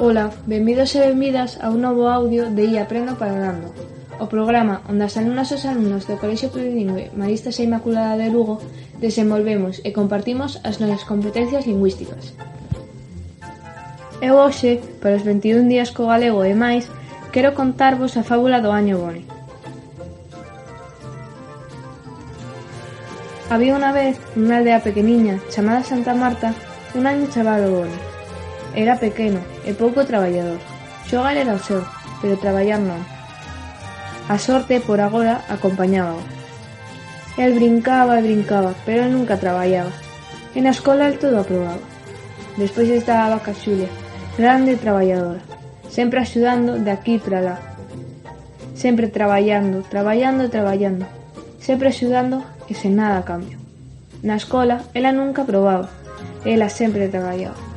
Ola, benvidos e benvidas a un novo audio de I Aprendo Pagando, o programa onde as alumnas e os alumnos do Colexio Plurilingüe Maristas e Inmaculada de Lugo desenvolvemos e compartimos as nosas competencias lingüísticas. Eu hoxe, para os 21 días co galego e máis, quero contarvos a fábula do Año Boni. Había unha vez, nunha aldea pequeniña chamada Santa Marta, un año chamado Boni. Era pequeno e pouco traballador. Xogar era o seu, pero traballar non. A sorte, por agora, acompañábao. El brincaba e brincaba, pero nunca traballaba. En a escola el todo aprobaba. Despois estaba a Xulia, grande e traballadora, sempre axudando de aquí para lá. Sempre traballando, traballando e traballando, sempre axudando e sen nada a cambio. Na escola, ela nunca probaba, ela sempre traballaba.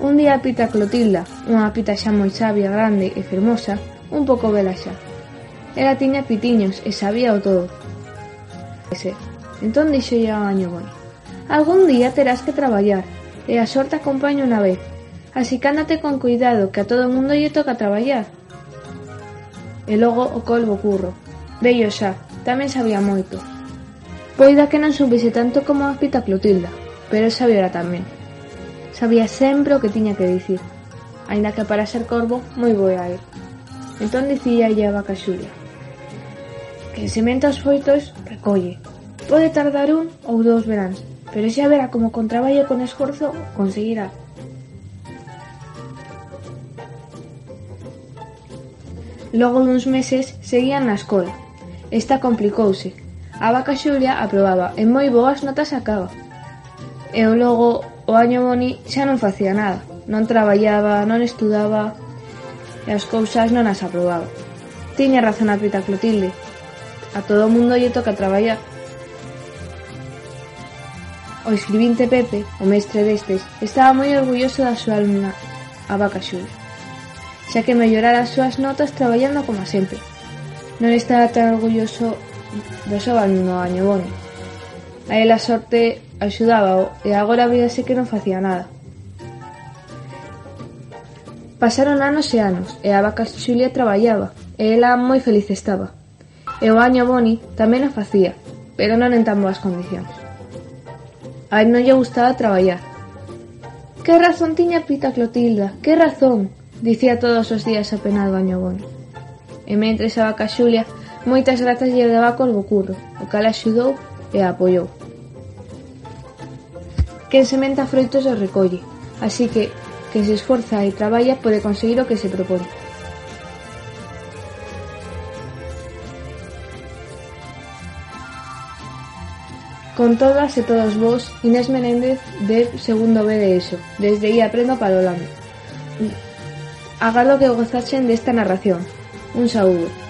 Un día pita Clotilda, unha pita xa moi sabia, grande e fermosa, un pouco vela xa. Ela tiña pitiños e sabía o todo. Ese. Entón dixo ao año boi. Algún día terás que traballar, e a sorte acompaña unha vez. Así que ándate con cuidado, que a todo mundo lle toca traballar. E logo o colbo curro. Bello xa, tamén sabía moito. Poida que non subise tanto como a pita Clotilda, pero sabía tamén. Sabía sempre o que tiña que dicir, aínda que para ser corvo moi boa entón a ir. Entón dicía a vaca Xulia que sementa os foitos recolle. Pode tardar un ou dous veráns, pero xa verá como con traballo e con esforzo conseguirá. Logo duns meses seguían na escola. Esta complicouse. A vaca Xulia aprobaba en moi boas notas acaba. E o logo O año boni xa non facía nada, non traballaba, non estudaba e as cousas non as aprobaba. Tiña razón a Pita Clotilde, a todo o mundo lle toca traballar. O escribinte Pepe, o mestre destes, estaba moi orgulloso da súa alumna, a vaca Xulia, xa que mellorara as súas notas traballando como sempre. Non estaba tan orgulloso do seu alumno Año Boni, A ela a sorte axudábao e agora víase que non facía nada. Pasaron anos e anos e a vaca Xulia traballaba e ela moi feliz estaba. E o año Boni tamén a facía, pero non en tan boas condicións. A él non lle gustaba traballar. Que razón tiña Pita Clotilda, que razón, dicía todos os días apenado año Boni. E mentre a vaca Xulia, moitas grazas lle daba colgo curro, o cal axudou e a apoiou. Quen sementa froitos os recolle, así que quen se esforza e traballa pode conseguir o que se propón. Con todas e todos vos, Inés Menéndez de segundo B de ESO, desde aí aprendo para o. Agardo que gozasen desta narración. Un saúdo.